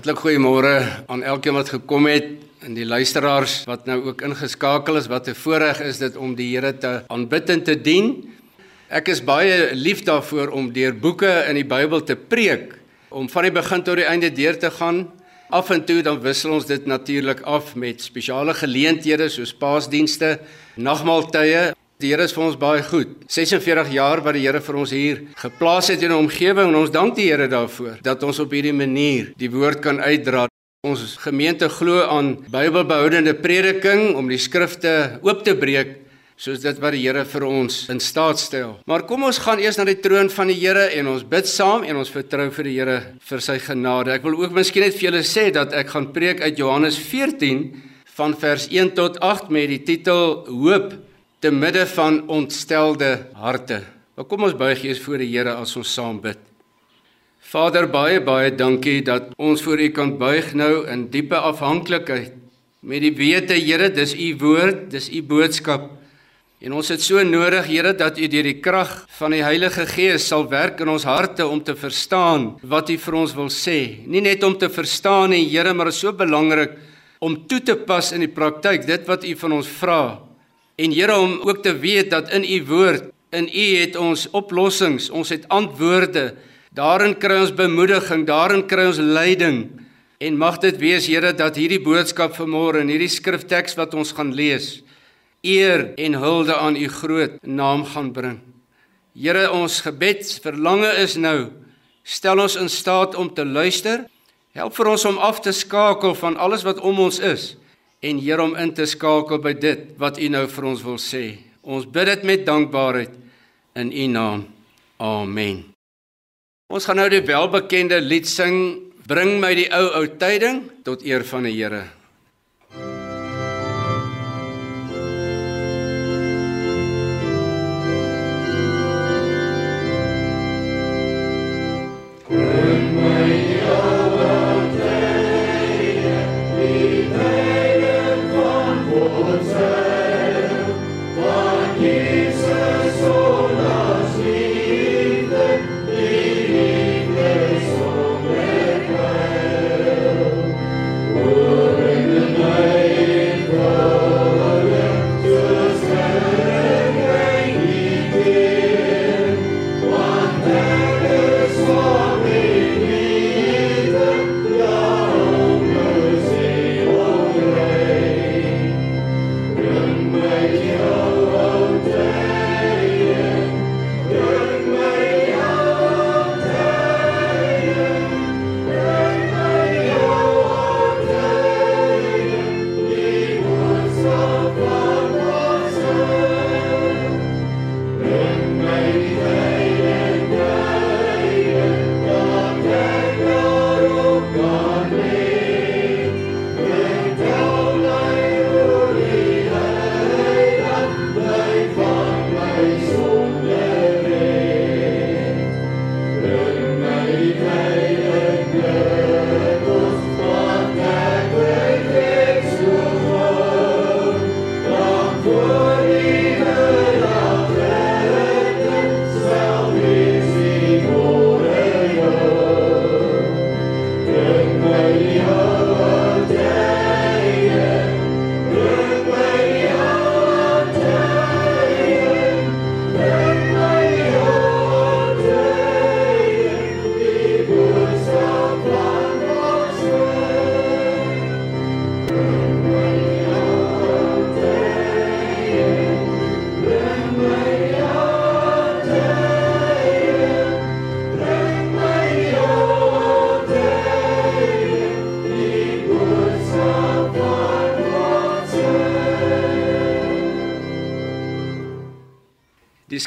Hartlik goeiemôre aan elkeen wat gekom het en die luisteraars wat nou ook ingeskakel is. Wat 'n voorreg is dit om die Here te aanbid en te dien. Ek is baie lief daarvoor om deur boeke in die Bybel te preek, om van die begin tot die einde deur te gaan. Af en toe dan wissel ons dit natuurlik af met spesiale geleenthede soos Paasdienste, nagmaaltye Die Here is vir ons baie goed. 46 jaar wat die Here vir ons hier geplaas het in 'n omgewing en ons dank die Here daarvoor dat ons op hierdie manier die woord kan uitdra. Ons gemeente glo aan Bybelbehoudende prediking om die skrifte oop te breek soos dit wat die Here vir ons in staat stel. Maar kom ons gaan eers na die troon van die Here en ons bid saam en ons vertrou vir die Here vir sy genade. Ek wil ook miskien net vir julle sê dat ek gaan preek uit Johannes 14 van vers 1 tot 8 met die titel Hoop te midde van ontstelde harte. Maar kom ons buig eers voor die Here as ons saam bid. Vader, baie baie dankie dat ons voor U kan buig nou in diepe afhanklikheid met die wete, Here, dis U woord, dis U boodskap. En ons het so nodig, Here, dat U deur die krag van die Heilige Gees sal werk in ons harte om te verstaan wat U vir ons wil sê. Nie net om te verstaan nie, Here, maar is so belangrik om toe te pas in die praktyk dit wat U van ons vra. En Here om ook te weet dat in u woord, in u het ons oplossings, ons het antwoorde. Daarin kry ons bemoediging, daarin kry ons leiding. En mag dit wees Here dat hierdie boodskap vanmôre en hierdie skrifteks wat ons gaan lees, eer en hulde aan u groot naam gaan bring. Here, ons gebedsverlange is nou stel ons in staat om te luister. Help vir ons om af te skakel van alles wat om ons is en Here om in te skakel by dit wat U nou vir ons wil sê. Ons bid dit met dankbaarheid in U naam. Amen. Ons gaan nou die welbekende lied sing Bring my die ou ou tyding tot eer van die Here.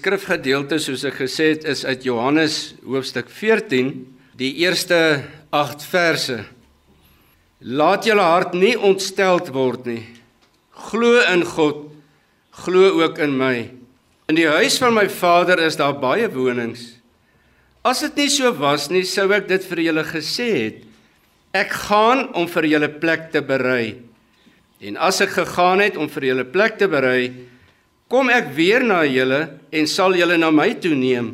Skrifgedeelte soos ek gesê het is uit Johannes hoofstuk 14, die eerste 8 verse. Laat julle hart nie ontsteld word nie. Glo in God, glo ook in my. In die huis van my Vader is daar baie wonings. As dit nie so was nie, sou ek dit vir julle gesê het. Ek gaan om vir julle plek te berei. En as ek gegaan het om vir julle plek te berei, Kom ek weer na julle en sal julle na my toe neem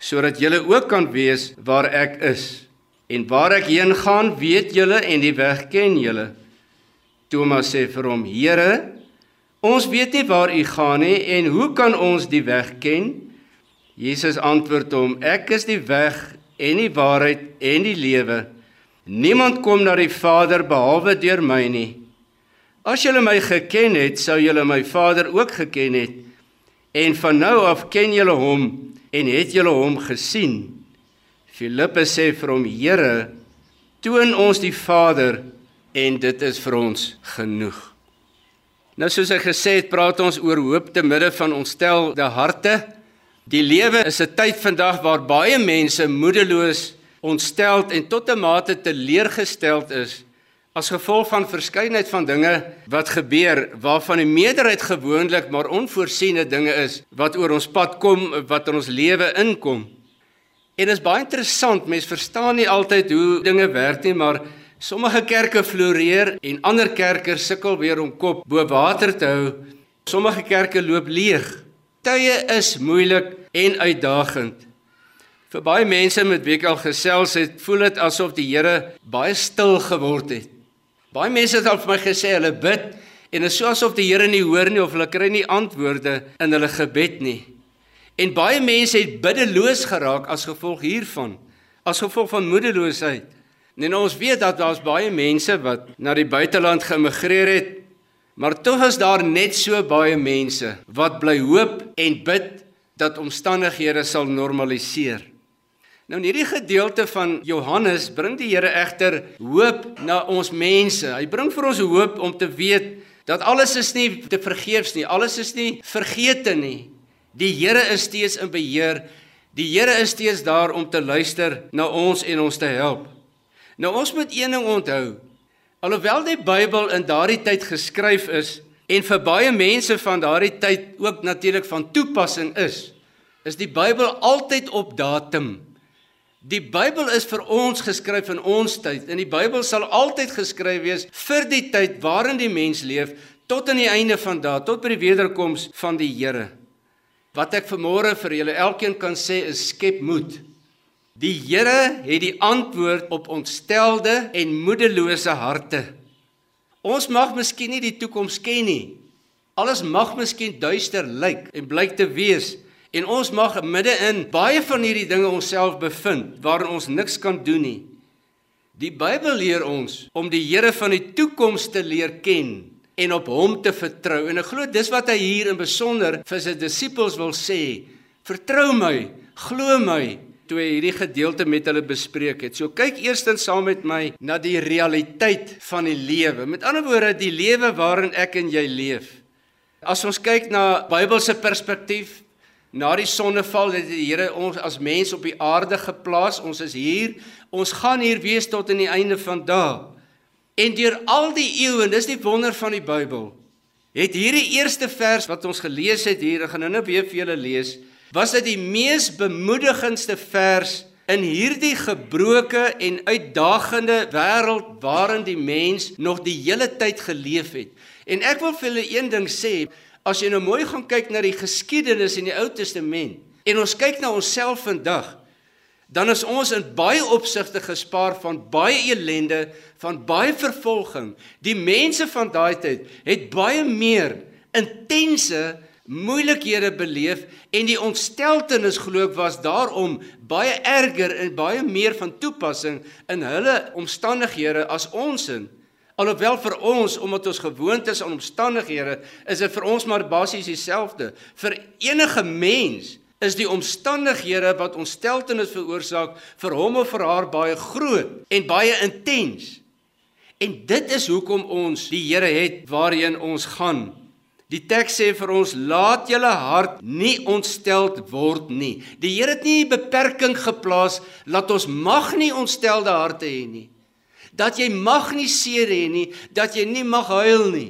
sodat julle ook kan wees waar ek is. En waar ek heen gaan, weet julle en die weg ken julle. Thomas sê vir hom: Here, ons weet nie waar u gaan nie en hoe kan ons die weg ken? Jesus antwoord hom: Ek is die weg en die waarheid en die lewe. Niemand kom na die Vader behalwe deur my nie. As julle my geken het, sou julle my Vader ook geken het. En van nou af ken julle hom en het julle hom gesien. Filippus sê vir hom: Here, toon ons die Vader en dit is vir ons genoeg. Nou soos ek gesê het, praat ons oor hoop te midde van ontstelde harte. Die lewe is 'n tyd vandag waar baie mense moedeloos, ontsteld en tot 'n mate teleurgesteld is as gevolg van verskeidenheid van dinge wat gebeur waarvan die meerderheid gewoonlik maar onvoorsiene dinge is wat oor ons pad kom, wat in ons lewe inkom. En dit is baie interessant, mense verstaan nie altyd hoe dinge werk nie, maar sommige kerke floreer en ander kerke sukkel weer om kop bo water te hou. Sommige kerke loop leeg. Tye is moeilik en uitdagend. Vir baie mense met wie ek al gesels het, voel dit asof die Here baie stil geword het. Baie mense het al vir my gesê hulle bid en dit is so asof die Here nie hoor nie of hulle kry nie antwoorde in hulle gebed nie. En baie mense het biddeloos geraak as gevolg hiervan, as gevolg van moedeloosheid. En ons weet dat daar's baie mense wat na die buiteland geëmigreer het, maar tog is daar net so baie mense wat bly hoop en bid dat omstandighede sal normaliseer. Nou in hierdie gedeelte van Johannes bring die Here egter hoop na ons mense. Hy bring vir ons hoop om te weet dat alles is nie te vergeefs nie, alles is nie vergete nie. Die Here is steeds in beheer. Die Here is steeds daar om te luister na ons en ons te help. Nou ons moet een ding onthou. Alhoewel die Bybel in daardie tyd geskryf is en vir baie mense van daardie tyd ook natuurlik van toepassing is, is die Bybel altyd op datum. Die Bybel is vir ons geskryf in ons tyd en die Bybel sal altyd geskryf wees vir die tyd waarin die mens leef tot aan die einde van daardie tot by die wederkoms van die Here. Wat ek vanmôre vir julle elkeen kan sê is skep moed. Die Here het die antwoord op ontstelde en moedelose harte. Ons mag miskien nie die toekoms ken nie. Alles mag miskien duister lyk en blyk te wees en ons mag midde-in baie van hierdie dinge onsself bevind waarin ons niks kan doen nie. Die Bybel leer ons om die Here van die toekoms te leer ken en op hom te vertrou. En ek glo dis wat hy hier in besonder vir sy disippels wil sê. Vertrou my, glo my toe hy hierdie gedeelte met hulle bespreek het. So kyk eerstens saam met my na die realiteit van die lewe. Met ander woorde, die lewe waarin ek en jy leef. As ons kyk na Bybelse perspektief, na die sonneval het die Here ons as mens op die aarde geplaas. Ons is hier. Ons gaan hier wees tot aan die einde van dae. En deur al die eeue, dis die wonder van die Bybel. Het hierdie eerste vers wat ons gelees het hier, ek gaan nou net weer vir julle lees, was dit die mees bemoedigendste vers in hierdie gebroke en uitdagende wêreld waarin die mens nog die hele tyd geleef het. En ek wil vir julle een ding sê, as jy nou mooi gaan kyk na die geskiedenis in die Ou Testament en ons kyk na onsself vandag, dan is ons in baie opsigte gespaar van baie ellende, van baie vervolging. Die mense van daai tyd het baie meer intense moeilikhede beleef en die ontsteltenis glo ek was daarom baie erger en baie meer van toepassing in hulle omstandighede as ons in. Alhoewel vir ons omdat ons gewoond is aan omstandighede, is dit vir ons maar basies dieselfde. Vir enige mens is die omstandighede wat ons steltenis veroorsaak vir hom of vir haar baie groot en baie intens. En dit is hoekom ons die Here het waarheen ons gaan. Die teks sê vir ons laat julle hart nie ontsteld word nie. Die Here het nie 'n beperking geplaas dat ons mag nie ontstelde harte hê nie. Dat jy mag nie seer hê nie, dat jy nie mag huil nie.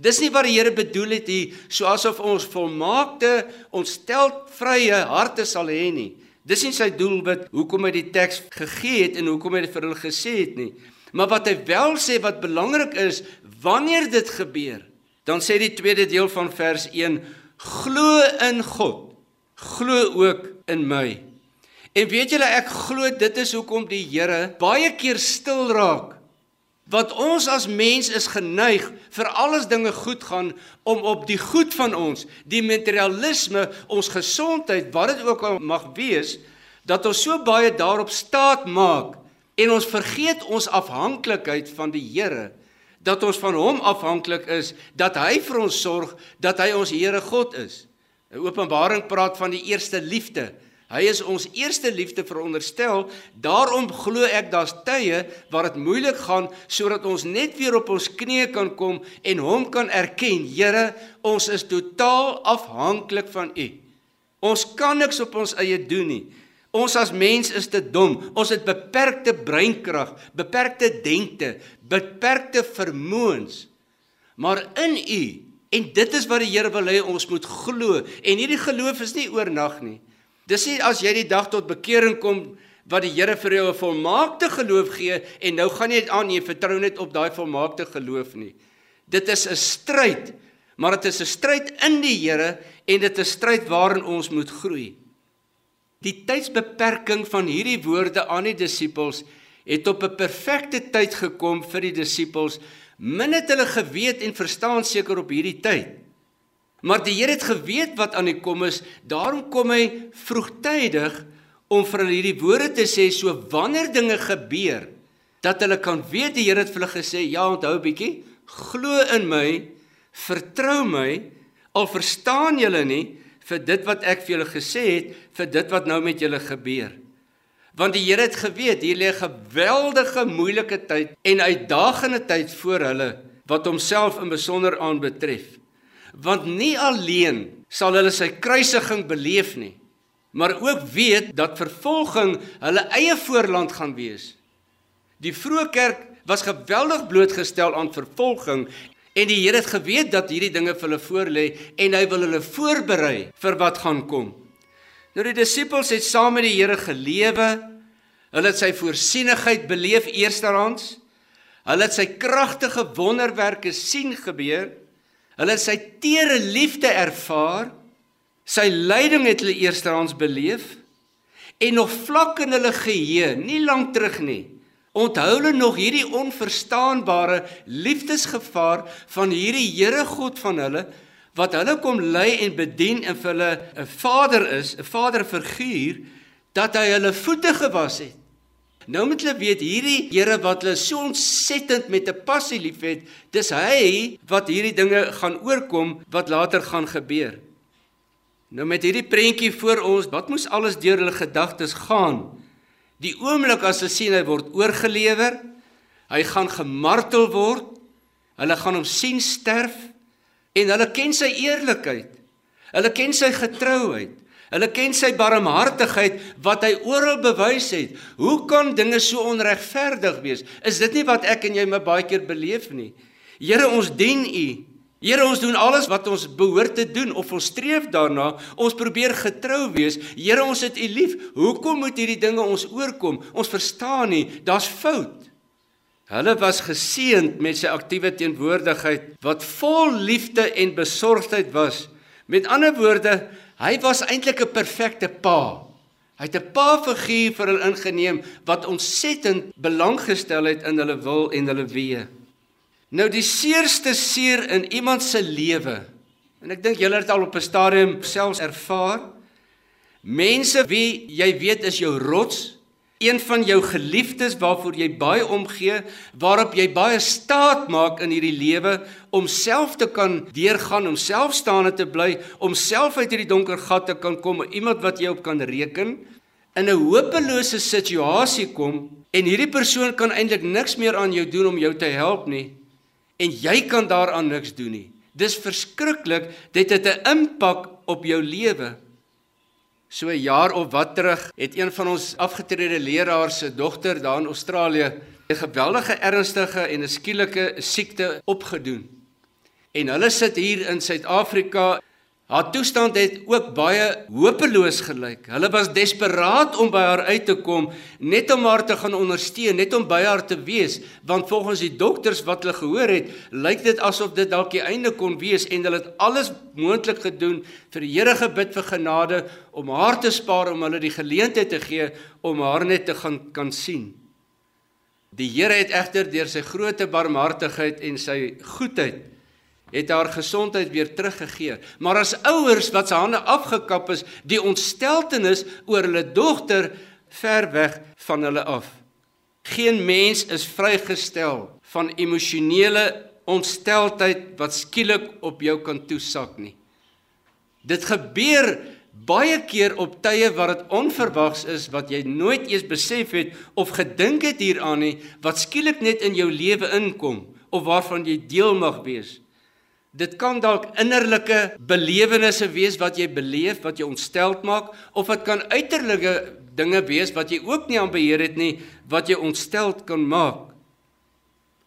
Dis nie wat die Here bedoel het hier, so asof ons volmaakte, ontstelvrye harte sal hê nie. Dis nie sy doelwit hoekom hy die teks gegee het en hoekom hy dit vir hulle gesê het nie. Maar wat hy wel sê wat belangrik is, wanneer dit gebeur, dan sê die tweede deel van vers 1: Glo in God, glo ook in my. En weet julle ek glo dit is hoekom die Here baie keer stil raak. Want ons as mens is geneig vir alles dinge goed gaan om op die goed van ons, die materialisme, ons gesondheid, wat dit ook al mag wees, dat ons so baie daarop staat maak en ons vergeet ons afhanklikheid van die Here dat ons van hom afhanklik is dat hy vir ons sorg dat hy ons Here God is. 'n Openbaring praat van die eerste liefde. Hy is ons eerste liefde veronderstel. Daarom glo ek daar's tye waar dit moeilik gaan sodat ons net weer op ons knieë kan kom en hom kan erken. Here, ons is totaal afhanklik van U. Ons kan niks op ons eie doen nie. Ons as mens is te dom. Ons het beperkte breinkrag, beperkte denkte, beperkte vermoëns. Maar in U en dit is wat die Here wil hê ons moet glo. En hierdie geloof is nie oornag nie. Dis nie as jy die dag tot bekering kom wat die Here vir jou 'n volmaakte geloof gee en nou gaan jy aan jy vertrou net op daai volmaakte geloof nie. Dit is 'n stryd, maar dit is 'n stryd in die Here en dit is 'n stryd waarin ons moet groei. Die tydsbeperking van hierdie woorde aan die disippels het op 'n perfekte tyd gekom vir die disippels. Min het hulle geweet en verstaan seker op hierdie tyd. Maar die Here het geweet wat aan die kom is, daarom kom hy vroegtydig om vir hulle hierdie woorde te sê so wanneer dinge gebeur dat hulle kan weet die Here het vir hulle gesê ja onthou 'n bietjie glo in my vertrou my al verstaan julle nie vir dit wat ek vir julle gesê het vir dit wat nou met julle gebeur. Want die Here het geweet hier lê 'n geweldige moeilike tyd en uitdagende tyd voor hulle wat homself in besonder aanbetref want nie alleen sal hulle sy kruisiging beleef nie, maar ook weet dat vervolging hulle eie voorland gaan wees. Die vroeë kerk was geweldig blootgestel aan vervolging en die Here het geweet dat hierdie dinge vir hulle voorlê en hy wil hulle voorberei vir wat gaan kom. Nou die disippels het saam met die Here gelewe. Hulle het sy voorsienigheid beleef eersterhands. Hulle het sy kragtige wonderwerke sien gebeur. Hulle het sy tere liefde ervaar. Sy lyding het hulle eersteraans beleef en nog vlak in hulle geheue, nie lank terug nie. Onthou hulle nog hierdie onverstaanbare liefdesgevaar van hierdie Here God van hulle wat hulle kom lei en bedien en vir hulle 'n Vader is, 'n Vaderfiguur dat hy hulle voete gewas het. Nou moet hulle weet hierdie Here wat hulle so ontsettend met 'n passie liefhet, dis hy wat hierdie dinge gaan oorkom wat later gaan gebeur. Nou met hierdie prentjie voor ons, wat moes alles deur hulle gedagtes gaan? Die oomblik as hulle sien hy word oorgelewer, hy gaan gemartel word, hulle gaan hom sien sterf en hulle ken sy eerlikheid. Hulle ken sy getrouheid. Hulle ken sy barmhartigheid wat hy oral bewys het. Hoe kan dinge so onregverdig wees? Is dit nie wat ek en jy my baie keer beleef nie? Here, ons dien U. Here, ons doen alles wat ons behoort te doen of ons streef daarna. Ons probeer getrou wees. Here, ons het U lief. Hoekom moet hierdie dinge ons oorkom? Ons verstaan nie, daar's fout. Hulle was geseënd met sy aktiewe teenwoordigheid wat vol liefde en besorgdheid was. Met ander woorde, Hy was eintlik 'n perfekte pa. Hy het 'n pa-figuur vir hulle ingeneem wat ontsettend belang gestel het in hulle wil en hulle wee. Nou die seerste seer in iemand se lewe. En ek dink julle het al op 'n stadium selfs ervaar. Mense wie jy weet is jou rots, een van jou geliefdes waarvoor jy baie omgee, waarop jy baie staat maak in hierdie lewe om self te kan deurgaan, om selfstaande te bly, om self uit hierdie donker gat te kan kom, iemand wat jy op kan reken, in 'n hopelose situasie kom en hierdie persoon kan eintlik niks meer aan jou doen om jou te help nie en jy kan daaraan niks doen nie. Dis verskriklik, dit het 'n impak op jou lewe. So 'n jaar of wat terug het een van ons afgetrede leraars se dogter daar in Australië 'n geweldige ernstige en 'n skielike siekte opgedoen. En hulle sit hier in Suid-Afrika. Haar toestand het ook baie hopeloos gelyk. Hulle was desperaat om by haar uit te kom, net om haar te gaan ondersteun, net om by haar te wees, want volgens die dokters wat hulle gehoor het, lyk dit asof dit dalk die einde kon wees en hulle het alles moontlik gedoen vir die Here gebid vir genade om haar te spaar om hulle die geleentheid te gee om haar net te gaan kan sien. Die Here het egter deur sy groote barmhartigheid en sy goedheid het haar gesondheid weer teruggegee. Maar as ouers wat se hande afgekap is, die ontsteltenis oor hulle dogter ver weg van hulle af. Geen mens is vrygestel van emosionele ontsteltheid wat skielik op jou kan toesak nie. Dit gebeur baie keer op tye wat dit onverwags is wat jy nooit eens besef het of gedink het hieraan nie wat skielik net in jou lewe inkom of waarvan jy deel mag wees. Dit kan dalk innerlike belewennisse wees wat jy beleef wat jou ontsteld maak of dit kan uiterlike dinge wees wat jy ook nie aan beheer het nie wat jou ontsteld kan maak.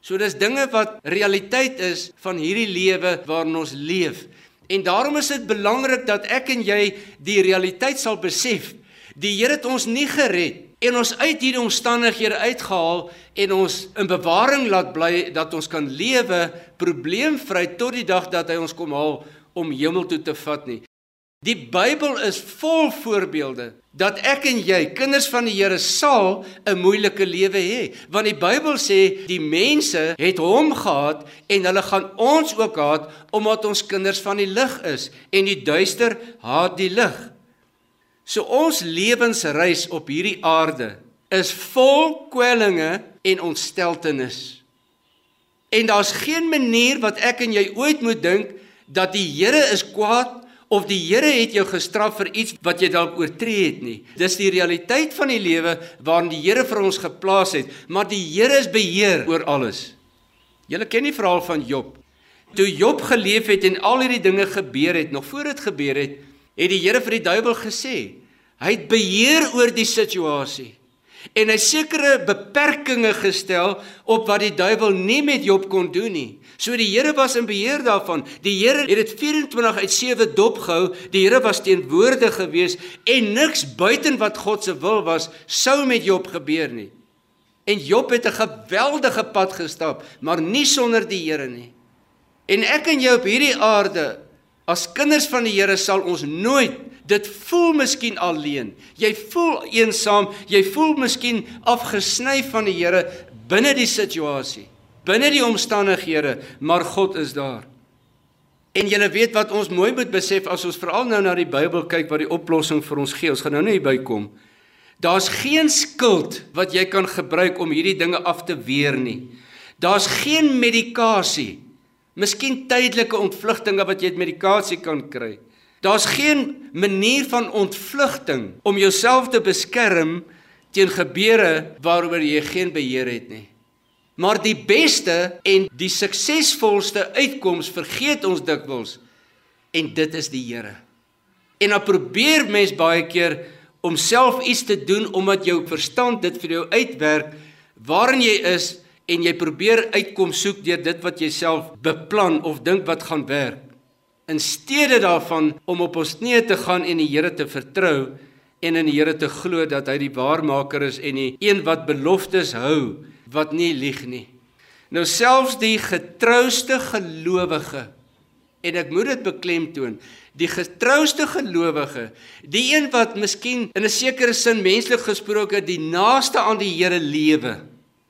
So dis dinge wat realiteit is van hierdie lewe waarin ons leef. En daarom is dit belangrik dat ek en jy die realiteit sal besef. Die Here het ons nie gered en ons uit hierdie omstandighede uitgehaal en ons in bewaring laat bly dat ons kan lewe probleemvry tot die dag dat hy ons kom haal om hemel toe te vat nie. Die Bybel is vol voorbeelde dat ek en jy kinders van die Here sal 'n moeilike lewe hê want die Bybel sê die mense het hom gehaat en hulle gaan ons ook haat omdat ons kinders van die lig is en die duister haat die lig. So ons lewensreis op hierdie aarde is vol kwellinge en ontsteltenis. En daar's geen manier wat ek en jy ooit moet dink dat die Here is kwaad of die Here het jou gestraf vir iets wat jy dalk oortree het nie. Dis die realiteit van die lewe waarin die Here vir ons geplaas het, maar die Here is beheer oor alles. Julle ken die verhaal van Job. Toe Job geleef het en al hierdie dinge gebeur het, nog voor dit gebeur het, het die Here vir die duiwel gesê, hy het beheer oor die situasie. En hy sekere beperkings gestel op wat die duiwel nie met Job kon doen nie. So die Here was in beheer daarvan. Die Here het dit 24 uit 7 dopgehou. Die Here was teenwoordig geweest en niks buiten wat God se wil was sou met Job gebeur nie. En Job het 'n geweldige pad gestap, maar nie sonder die Here nie. En ek en jy op hierdie aarde As kinders van die Here sal ons nooit dit voel miskien alleen. Jy voel eensaam, jy voel miskien afgesny van die Here binne die situasie, binne die omstandighede, maar God is daar. En jy weet wat ons mooi moet besef as ons veral nou na die Bybel kyk wat die oplossing vir ons gee. Ons gaan nou net bykom. Daar's geen skuld wat jy kan gebruik om hierdie dinge af te weer nie. Daar's geen medikasie Miskien tydelike ontvlugtinge wat jy met medikasie kan kry. Daar's geen manier van ontvlugting om jouself te beskerm teen gebeure waaroor jy geen beheer het nie. Maar die beste en die suksesvolste uitkoms vergeet ons dikwels en dit is die Here. En dan probeer mens baie keer om self iets te doen omdat jou verstand dit vir jou uitwerk waarin jy is en jy probeer uitkom soek deur dit wat jy self beplan of dink wat gaan werk. In steede daarvan om op ons knieë te gaan en die Here te vertrou en in die Here te glo dat hy die waarmaker is en die een wat beloftes hou wat nie lieg nie. Nou selfs die getrouste gelowige en ek moet dit beklemtoon, die getrouste gelowige, die een wat miskien in 'n sekere sin menslik gesproke die naaste aan die Here lewe,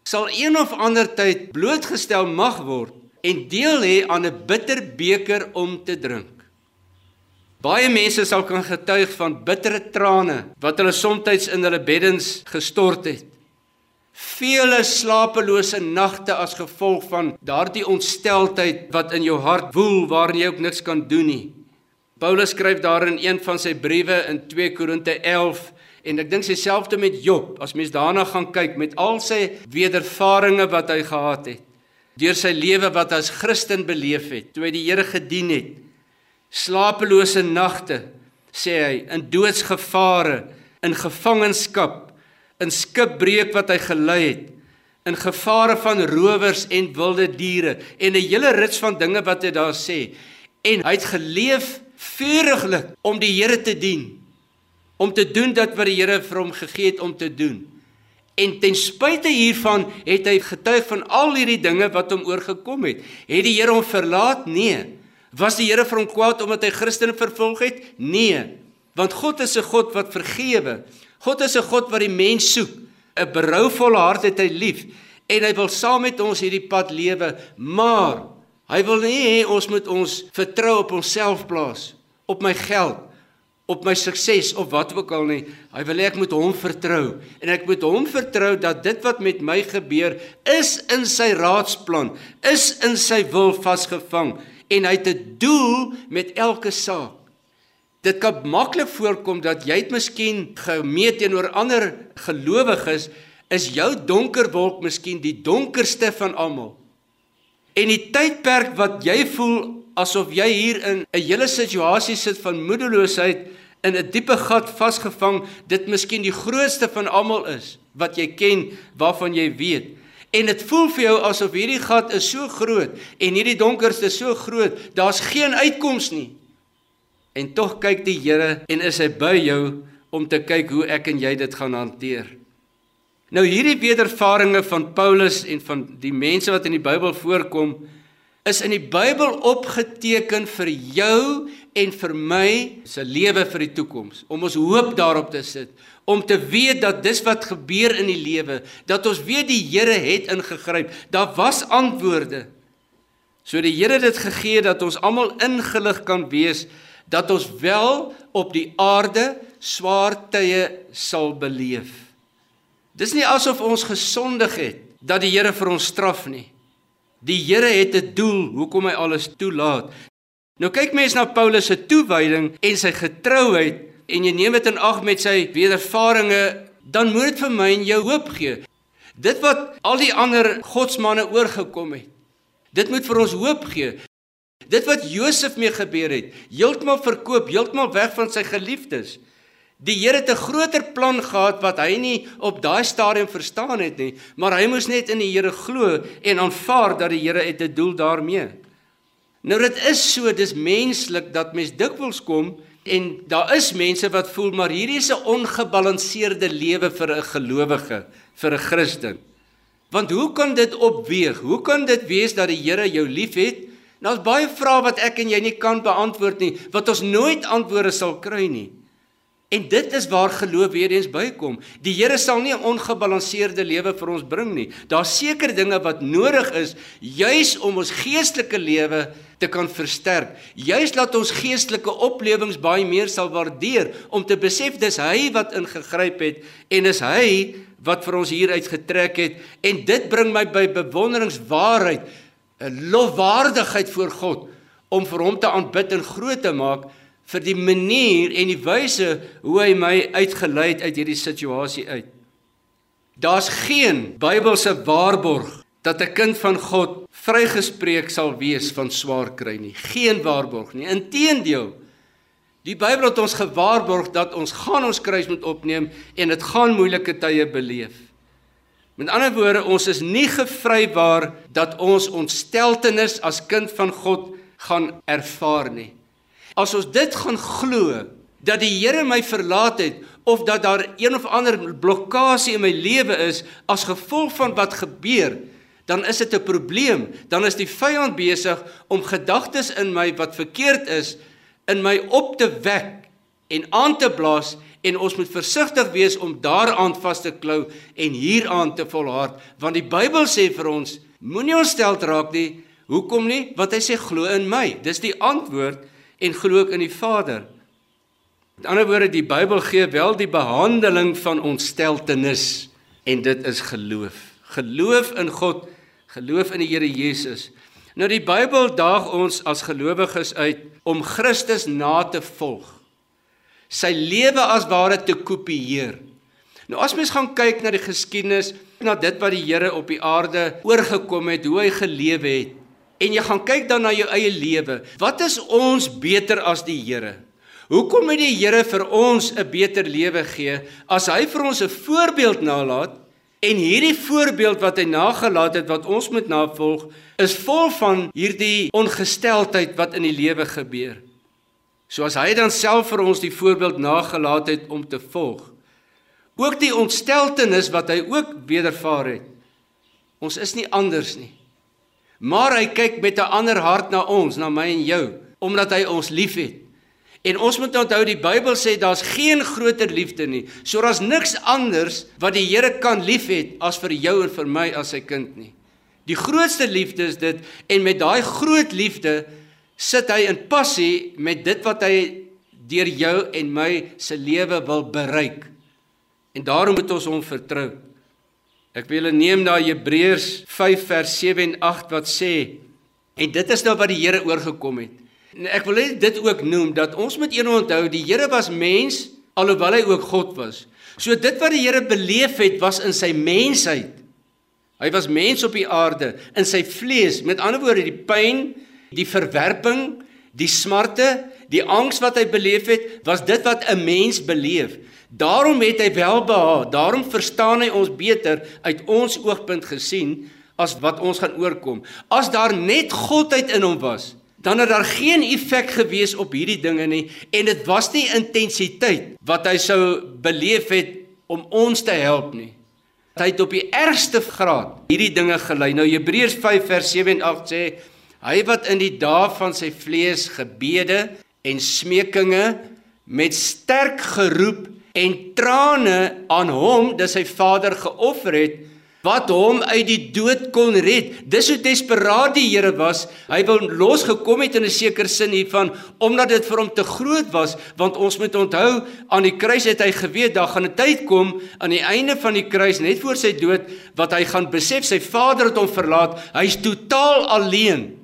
sal een of ander tyd blootgestel mag word en deel hê aan 'n bitter beker om te drink. Baie mense sal kan getuig van bittere trane wat hulle soms in hulle beddens gestort het. Vele slapelose nagte as gevolg van daardie ontstelteldheid wat in jou hart woel waarin jy ook niks kan doen nie. Paulus skryf daar in een van sy briewe in 2 Korinte 11 En ek dink dieselfde met Job. As mens daarna gaan kyk met al sy wedervarings wat hy gehad het, deur sy lewe wat as Christen beleef het, toe hy die Here gedien het, slapelose nagte, sê hy, in doodsgevare, in gevangenskap, in skipbreek wat hy gelei het, in gevare van rowers en wilde diere en 'n hele rits van dinge wat hy daar sê. En hy het geleef vuriglik om die Here te dien, om te doen dat wat die Here vir hom gegee het om te doen. En ten spyte hiervan het hy getuig van al hierdie dinge wat hom oorgekom het. Het die Here hom verlaat? Nee. Was die Here vir hom kwaad omdat hy Christene vervolg het? Nee. Want God is 'n God wat vergewe. God is 'n God wat die mens soek. 'n Berouvolle hart het hy lief en hy wil saam met ons hierdie pad lewe, maar hy wil nie hê ons moet ons vertrou op onsself plaas, op my geld, op my sukses of wat ook al nie. Hy wil hê ek moet hom vertrou en ek moet hom vertrou dat dit wat met my gebeur is in sy raadsplan, is in sy wil vasgevang en hy het 'n doel met elke saak. Dit kan maklik voorkom dat jy dit miskien gemeet teenoor ander gelowiges is jou donker wolk miskien die donkerste van almal. En die tydperk wat jy voel asof jy hier in 'n hele situasie sit van moedeloosheid in 'n diepe gat vasgevang, dit miskien die grootste van almal is wat jy ken, waarvan jy weet. En dit voel vir jou asof hierdie gat is so groot en hierdie donkerste so groot, daar's geen uitkoms nie. En tog kyk die Here en is hy by jou om te kyk hoe ek en jy dit gaan hanteer. Nou hierdie wedervarings van Paulus en van die mense wat in die Bybel voorkom, is in die Bybel opgeteken vir jou en vir my se lewe vir die toekoms. Om ons hoop daarop te sit. Om te weet dat dis wat gebeur in die lewe dat ons weet die Here het ingegryp. Daar was antwoorde. So die Here het dit gegee dat ons almal ingelig kan wees dat ons wel op die aarde swaar tye sal beleef. Dis nie asof ons gesondig het dat die Here vir ons straf nie Die Here het 'n doel hoekom hy alles toelaat. Nou kyk mense na Paulus se toewyding en sy getrouheid en jy neem dit in ag met sy wedervarings, dan moet dit vir my en jou hoop gee. Dit wat al die ander godsmanne oorgekom het. Dit moet vir ons hoop gee. Dit wat Josef mee gebeur het, heeltemal verkoop, heeltemal weg van sy geliefdes. Die Here het 'n groter plan gehad wat hy nie op daai stadium verstaan het nie, maar hy moes net in die Here glo en aanvaar dat die Here het 'n doel daarmee. Nou dit is so, dis menslik dat mens dikwels kom en daar is mense wat voel maar hierdie is 'n ongebalanseerde lewe vir 'n gelowige, vir 'n Christen. Want hoe kan dit opweeg? Hoe kan dit wees dat die Here jou liefhet? Nou is baie vrae wat ek en jy nie kan beantwoord nie, wat ons nooit antwoorde sal kry nie. En dit is waar geloof weer eens bykom. Die Here sal nie 'n ongebalanseerde lewe vir ons bring nie. Daar's seker dinge wat nodig is juis om ons geestelike lewe te kan versterk. Juis laat ons geestelike oplewings baie meer sal waardeer om te besef dis hy wat ingegryp het en is hy wat vir ons hier uitgetrek het en dit bring my by bewonderingswaarheid, 'n lofwaardigheid voor God om vir hom te aanbid en groot te maak vir die manier en die wyse hoe hy my uitgelei het uit hierdie situasie uit. Daar's geen Bybelse waarborg dat 'n kind van God vrygespreek sal wees van swaar kry nie. Geen waarborg nie. Inteendeel, die Bybel het ons gewaarborg dat ons gaan ons kruis moet opneem en dit gaan moeilike tye beleef. Met ander woorde, ons is nie gevrywaar dat ons ontsteltenis as kind van God gaan ervaar nie. As ons dit gaan glo dat die Here my verlaat het of dat daar een of ander blokkade in my lewe is as gevolg van wat gebeur, dan is dit 'n probleem. Dan is die vyand besig om gedagtes in my wat verkeerd is in my op te wek en aan te blaas en ons moet versigtig wees om daaraan vas te klou en hieraan te volhard. Want die Bybel sê vir ons moenie ontstel raak nie. Hoekom nie? Want hy sê glo in my. Dis die antwoord en glo ook in die Vader. Met ander woorde, die Bybel gee wel die behandeling van ontsteltenis en dit is geloof. Geloof in God, geloof in die Here Jesus. Nou die Bybel daag ons as gelowiges uit om Christus na te volg. Sy lewe as ware te kopieer. Nou as mens gaan kyk na die geskiedenis, na dit wat die Here op die aarde oorgekom het, hoe hy gelewe het, en jy gaan kyk dan na jou eie lewe, wat is ons beter as die Here? Hoekom moet die Here vir ons 'n beter lewe gee as hy vir ons 'n voorbeeld nalat en hierdie voorbeeld wat hy nagelaat het wat ons moet navolg is vol van hierdie ongesteldheid wat in die lewe gebeur. soos hy dan self vir ons die voorbeeld nagelaat het om te volg. Ook die ontsteltenis wat hy ook wedervaar het. Ons is nie anders nie. Maar hy kyk met 'n ander hart na ons, na my en jou, omdat hy ons liefhet. En ons moet onthou die Bybel sê daar's geen groter liefde nie. So daar's niks anders wat die Here kan liefhet as vir jou en vir my as sy kind nie. Die grootste liefde is dit en met daai groot liefde sit hy in passie met dit wat hy deur jou en my se lewe wil bereik. En daarom moet ons hom vertrou. Ek wil julle neem na Hebreërs 5 vers 7 en 8 wat sê en dit is nou wat die Here oorgekom het. En ek wil dit ook noem dat ons moet een onthou, die Here was mens alhoewel hy ook God was. So dit wat die Here beleef het was in sy mensheid. Hy was mens op die aarde in sy vlees. Met ander woorde, die pyn, die verwerping, die smarte, die angs wat hy beleef het, was dit wat 'n mens beleef. Daarom het hy welbehaag. Daarom verstaan hy ons beter uit ons oogpunt gesien as wat ons gaan oorkom. As daar net godheid in hom was, dan het daar geen effek gewees op hierdie dinge nie en dit was nie intensiteit wat hy sou beleef het om ons te help nie. Hy het op die ergste graad hierdie dinge gelei. Nou Hebreërs 5 vers 7 en 8 sê hy wat in die dae van sy vlees gebede en smekinge met sterk geroep en trane aan hom, dis sy Vader geoffer het wat hom uit die dood kon red. Dis hoe desperaat die Here was. Hy wou losgekom het in 'n sekere sin hiervan omdat dit vir hom te groot was, want ons moet onthou aan die kruis het hy geweet daar gaan 'n tyd kom aan die einde van die kruis net voor sy dood wat hy gaan besef sy Vader het hom verlaat. Hy's totaal alleen.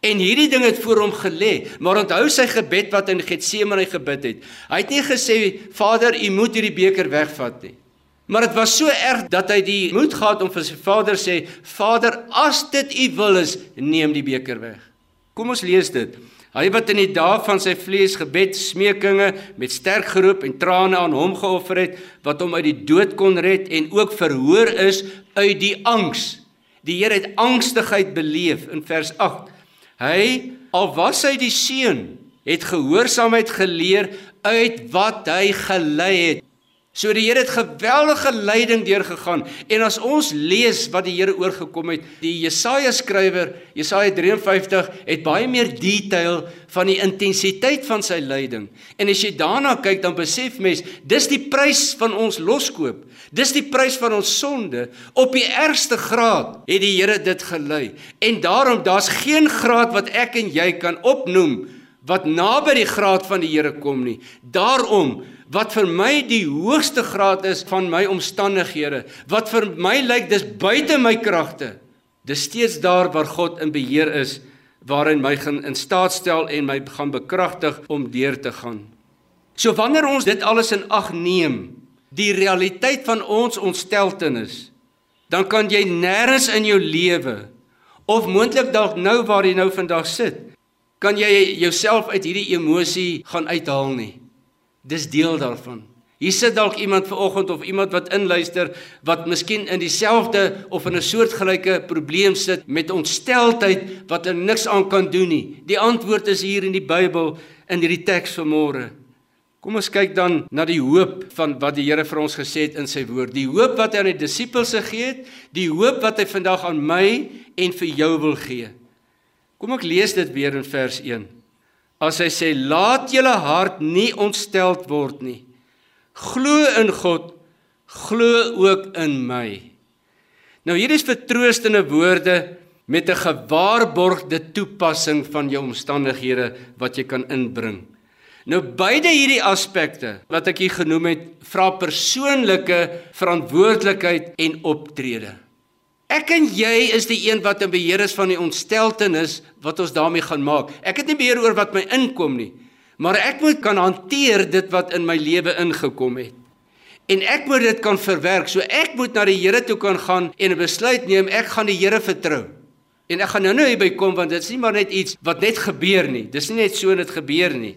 En hierdie ding het voor hom gelê, maar onthou sy gebed wat in Getsemane gebid het. Hy het nie gesê Vader, U moet hierdie beker wegvat nie. Maar dit was so erg dat hy die moed gehad om vir sy vader sê: "Vader, as dit U wil is, neem die beker weg." Kom ons lees dit. Hy wat in die dae van sy vlees gebed, smekinge met sterk geroep en trane aan hom geoffer het, wat hom uit die dood kon red en ook verhoor is uit die angs. Die Here het angstigheid beleef in vers 8. Hy al was hy die seun, het gehoorsaamheid geleer uit wat hy gelei het. So die Here het geweldige lyding deurgegaan en as ons lees wat die Here oorgekom het, die Jesaja skrywer, Jesaja 53 het baie meer detail van die intensiteit van sy lyding. En as jy daarna kyk, dan besef mens, dis die prys van ons loskoop. Dis die prys van ons sonde. Op die ergste graad het die Here dit gelei. En daarom daar's geen graad wat ek en jy kan opnoem wat naby die graad van die Here kom nie. Daarom wat vir my die hoogste graad is van my omstandighede, wat vir my lyk dis buite my kragte. Dis steeds daar waar God in beheer is, waarin my gaan in staat stel en my gaan bekragtig om deur te gaan. So wanneer ons dit alles in ag neem, die realiteit van ons ontsteltenis, dan kan jy nêrens in jou lewe of moontlik dalk nou waar jy nou vandag sit, kan jy jouself uit hierdie emosie gaan uithaal nie. Dis deel daarvan. Hier sit dalk iemand vanoggend of iemand wat inluister wat miskien in dieselfde of in 'n soortgelyke probleem sit met ontsteltheid wat er niks aan kan doen nie. Die antwoord is hier in die Bybel in hierdie teks vanmôre. Kom ons kyk dan na die hoop van wat die Here vir ons gesê het in sy woord. Die hoop wat hy aan die disippels gegee het, die hoop wat hy vandag aan my en vir jou wil gee. Kom ek lees dit weer in vers 1 as hy sê laat julle hart nie ontsteld word nie. Glo in God, glo ook in my. Nou hier is vertroostende woorde met 'n gewaarborgde toepassing van jou omstandighede wat jy kan inbring. Nou beide hierdie aspekte wat ek hier genoem het, vra persoonlike verantwoordelikheid en optrede. Ek en jy is die een wat in beheer is van die ontsteltenis wat ons daarmee gaan maak. Ek het nie beheer oor wat my inkom nie, maar ek moet kan hanteer dit wat in my lewe ingekom het. En ek moet dit kan verwerk. So ek moet na die Here toe kan gaan en 'n besluit neem, ek gaan die Here vertrou. En ek gaan nou nou hierby kom want dit is nie maar net iets wat net gebeur nie. Dis nie net so net gebeur nie.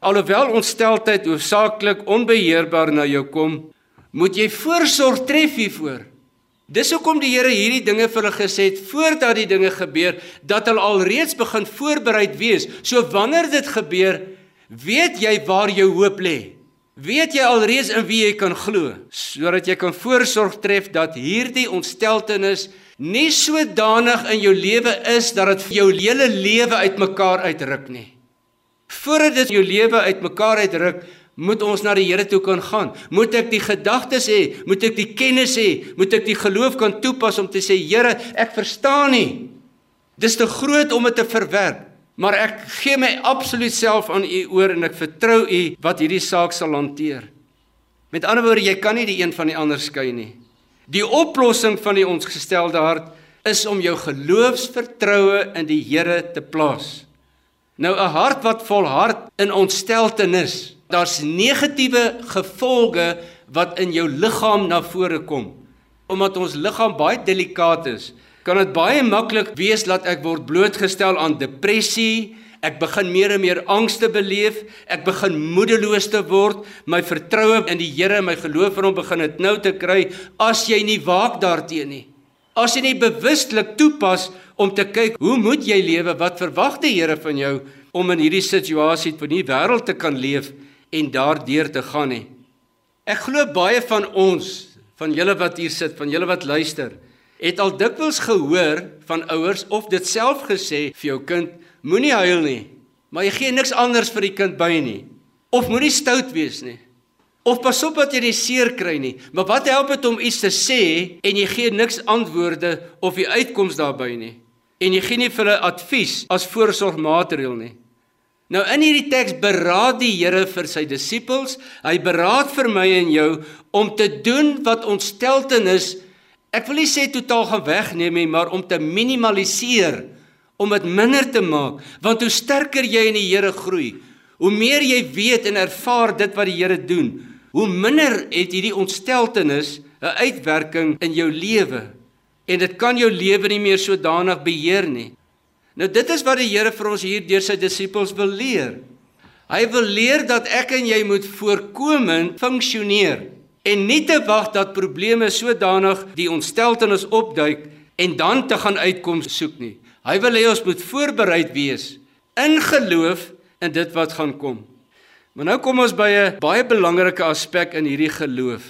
Alhoewel ontsteltheid hoofsaaklik onbeheerbaar na jou kom, moet jy voorsorg tref hiervoor. Dis hoekom die Here hierdie dinge vir hulle gesê het voordat die dinge gebeur dat hulle alreeds begin voorbereid wees. So wanneer dit gebeur, Weet jy waar jou hoop lê? Weet jy alreeds in wie jy kan glo sodat jy kan voorsorg tref dat hierdie ontsteltenis nie sodanig in jou lewe is dat dit jou hele lewe uitmekaar uitruk nie. Voordat dit jou lewe uitmekaar uitruk, moet ons na die Here toe kan gaan. Moet ek die gedagtes hê, moet ek die kennis hê, moet ek die geloof kan toepas om te sê Here, ek verstaan nie. Dis te groot om dit te verwerk. Maar ek gee my absoluut self aan u oor en ek vertrou u wat hierdie saak sal hanteer. Met ander woorde, jy kan nie die een van die ander skei nie. Die oplossing van die ons gestelde hart is om jou geloofsvertroue in die Here te plaas. Nou 'n hart wat volhard in ontsteltenis, daar's negatiewe gevolge wat in jou liggaam na vore kom. Omdat ons liggaam baie delikaat is, kan dit baie maklik wees dat ek word blootgestel aan depressie, ek begin meer en meer angs te beleef, ek begin moedeloos te word, my vertroue in die Here, my geloof in hom begin dit nou te kry as jy nie waak daarteenoor nie. As jy nie bewustelik toepas om te kyk, hoe moet jy lewe? Wat verwag die Here van jou om in hierdie situasie van die wêreld te kan leef en daardeur te gaan nie? Ek glo baie van ons, van julle wat hier sit, van julle wat luister, het al dikwels gehoor van ouers of dit self gesê vir jou kind, moenie huil nie, maar jy gee niks anders vir die kind by nie. Of moenie stout wees nie. Of pas op dat jy nie seer kry nie. Maar wat help dit om iets te sê en jy gee niks antwoorde of die uitkoms daarbey nie? En jy gee nie vir hulle advies as voorsorgmaatreël nie. Nou in hierdie teks beraad die Here vir sy disippels, hy beraad vir my en jou om te doen wat ontsteltenis Ek wil nie sê totaal gaan wegneem nie, maar om te minimaliseer, om dit minder te maak, want hoe sterker jy in die Here groei, hoe meer jy weet en ervaar dit wat die Here doen, hoe minder het hierdie ontsteltenis 'n uitwerking in jou lewe. En dit kan jou lewe nie meer sodanig beheer nie. Nou dit is wat die Here vir ons hier deur sy disippels wil leer. Hy wil leer dat ek en jy moet voorkomend funksioneer en nie te wag dat probleme sodanig die ontsteltenis opduik en dan te gaan uitkoms soek nie. Hy wil hê ons moet voorbereid wees in geloof in dit wat gaan kom. Maar nou kom ons by 'n baie belangrike aspek in hierdie geloof.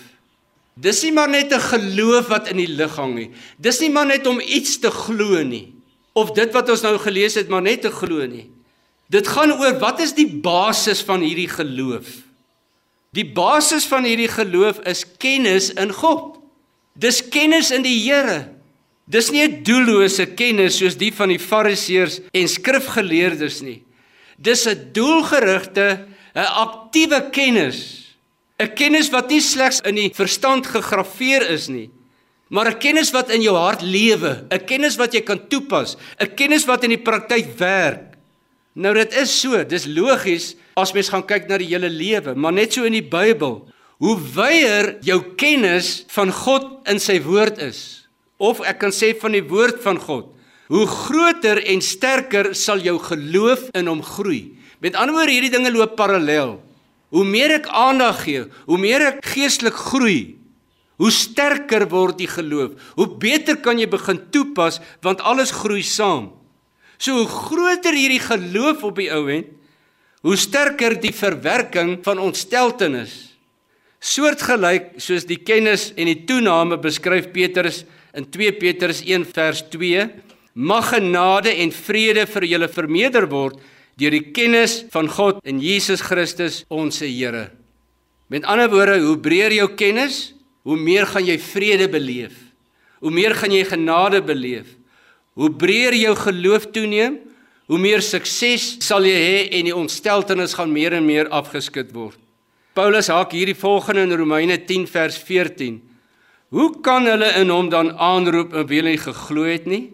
Dis nie maar net 'n geloof wat in die lug hang nie. Dis nie maar net om iets te glo nie of dit wat ons nou gelees het maar net te glo nie. Dit gaan oor wat is die basis van hierdie geloof? Die basis van hierdie geloof is kennis in God. Dis kennis in die Here. Dis nie 'n doellose kennis soos die van die Fariseërs en skrifgeleerdes nie. Dis 'n doelgerigte, 'n aktiewe kennis. 'n Kennis wat nie slegs in die verstand gegraveer is nie, maar 'n kennis wat in jou hart lewe, 'n kennis wat jy kan toepas, 'n kennis wat in die praktyk werk. Nou dit is so, dis logies as mens gaan kyk na die hele lewe, maar net so in die Bybel. Hoe wyer jou kennis van God in sy woord is, of ek kan sê van die woord van God, hoe groter en sterker sal jou geloof in hom groei. Met ander woorde, hierdie dinge loop parallel. Hoe meer ek aandag gee, hoe meer ek geestelik groei, hoe sterker word die geloof. Hoe beter kan jy begin toepas want alles groei saam. So hoe groter hierdie geloof op die ou end, hoe sterker die verwerking van ontsteltenis. Soortgelyk soos die kennis en die toename beskryf Petrus in 2 Petrus 1 vers 2, mag genade en vrede vir julle vermeerder word deur die kennis van God en Jesus Christus ons Here. Met ander woorde, hoe breër jou kennis, hoe meer gaan jy vrede beleef. Hoe meer gaan jy genade beleef. Hoe breër jou geloof toeneem, hoe meer sukses sal jy hê en die ontsteltenis gaan meer en meer afgeskit word. Paulus haak hierdie volgende in Romeine 10 vers 14. Hoe kan hulle in hom dan aanroep en wie hulle nie geglo het nie?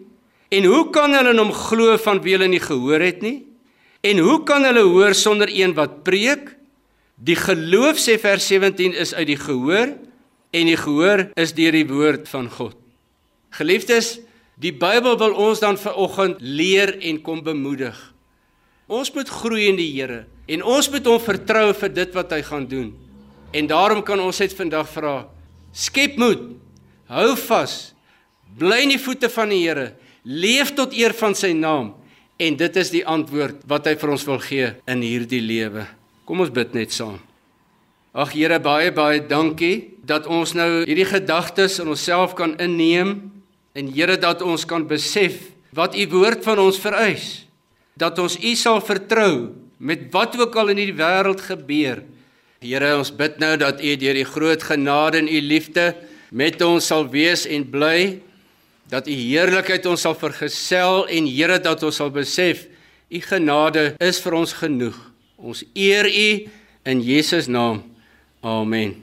En hoe kan hulle in hom glo van wie hulle nie gehoor het nie? En hoe kan hulle hoor sonder een wat preek? Die geloof sê vers 17 is uit die gehoor en die gehoor is deur die woord van God. Geliefdes, Die Bybel wil ons dan vanoggend leer en kom bemoedig. Ons moet groei in die Here en ons moet hom vertrou vir dit wat hy gaan doen. En daarom kan ons net vandag vra: Skep moed. Hou vas. Bly in die voete van die Here. Leef tot eer van sy naam En dit is die antwoord wat hy vir ons wil gee in hierdie lewe. Kom ons bid net saam. Ag Here, baie baie dankie dat ons nou hierdie gedagtes in onsself kan inneem en Here dat ons kan besef wat u woord van ons vereis. Dat ons u sal vertrou met wat ook al in die wêreld gebeur. Here, ons bid nou dat u deur die groot genade en u liefde met ons sal wees en bly dat u heerlikheid ons sal vergesel en Here dat ons sal besef u genade is vir ons genoeg. Ons eer u in Jesus naam. Oh, Amen.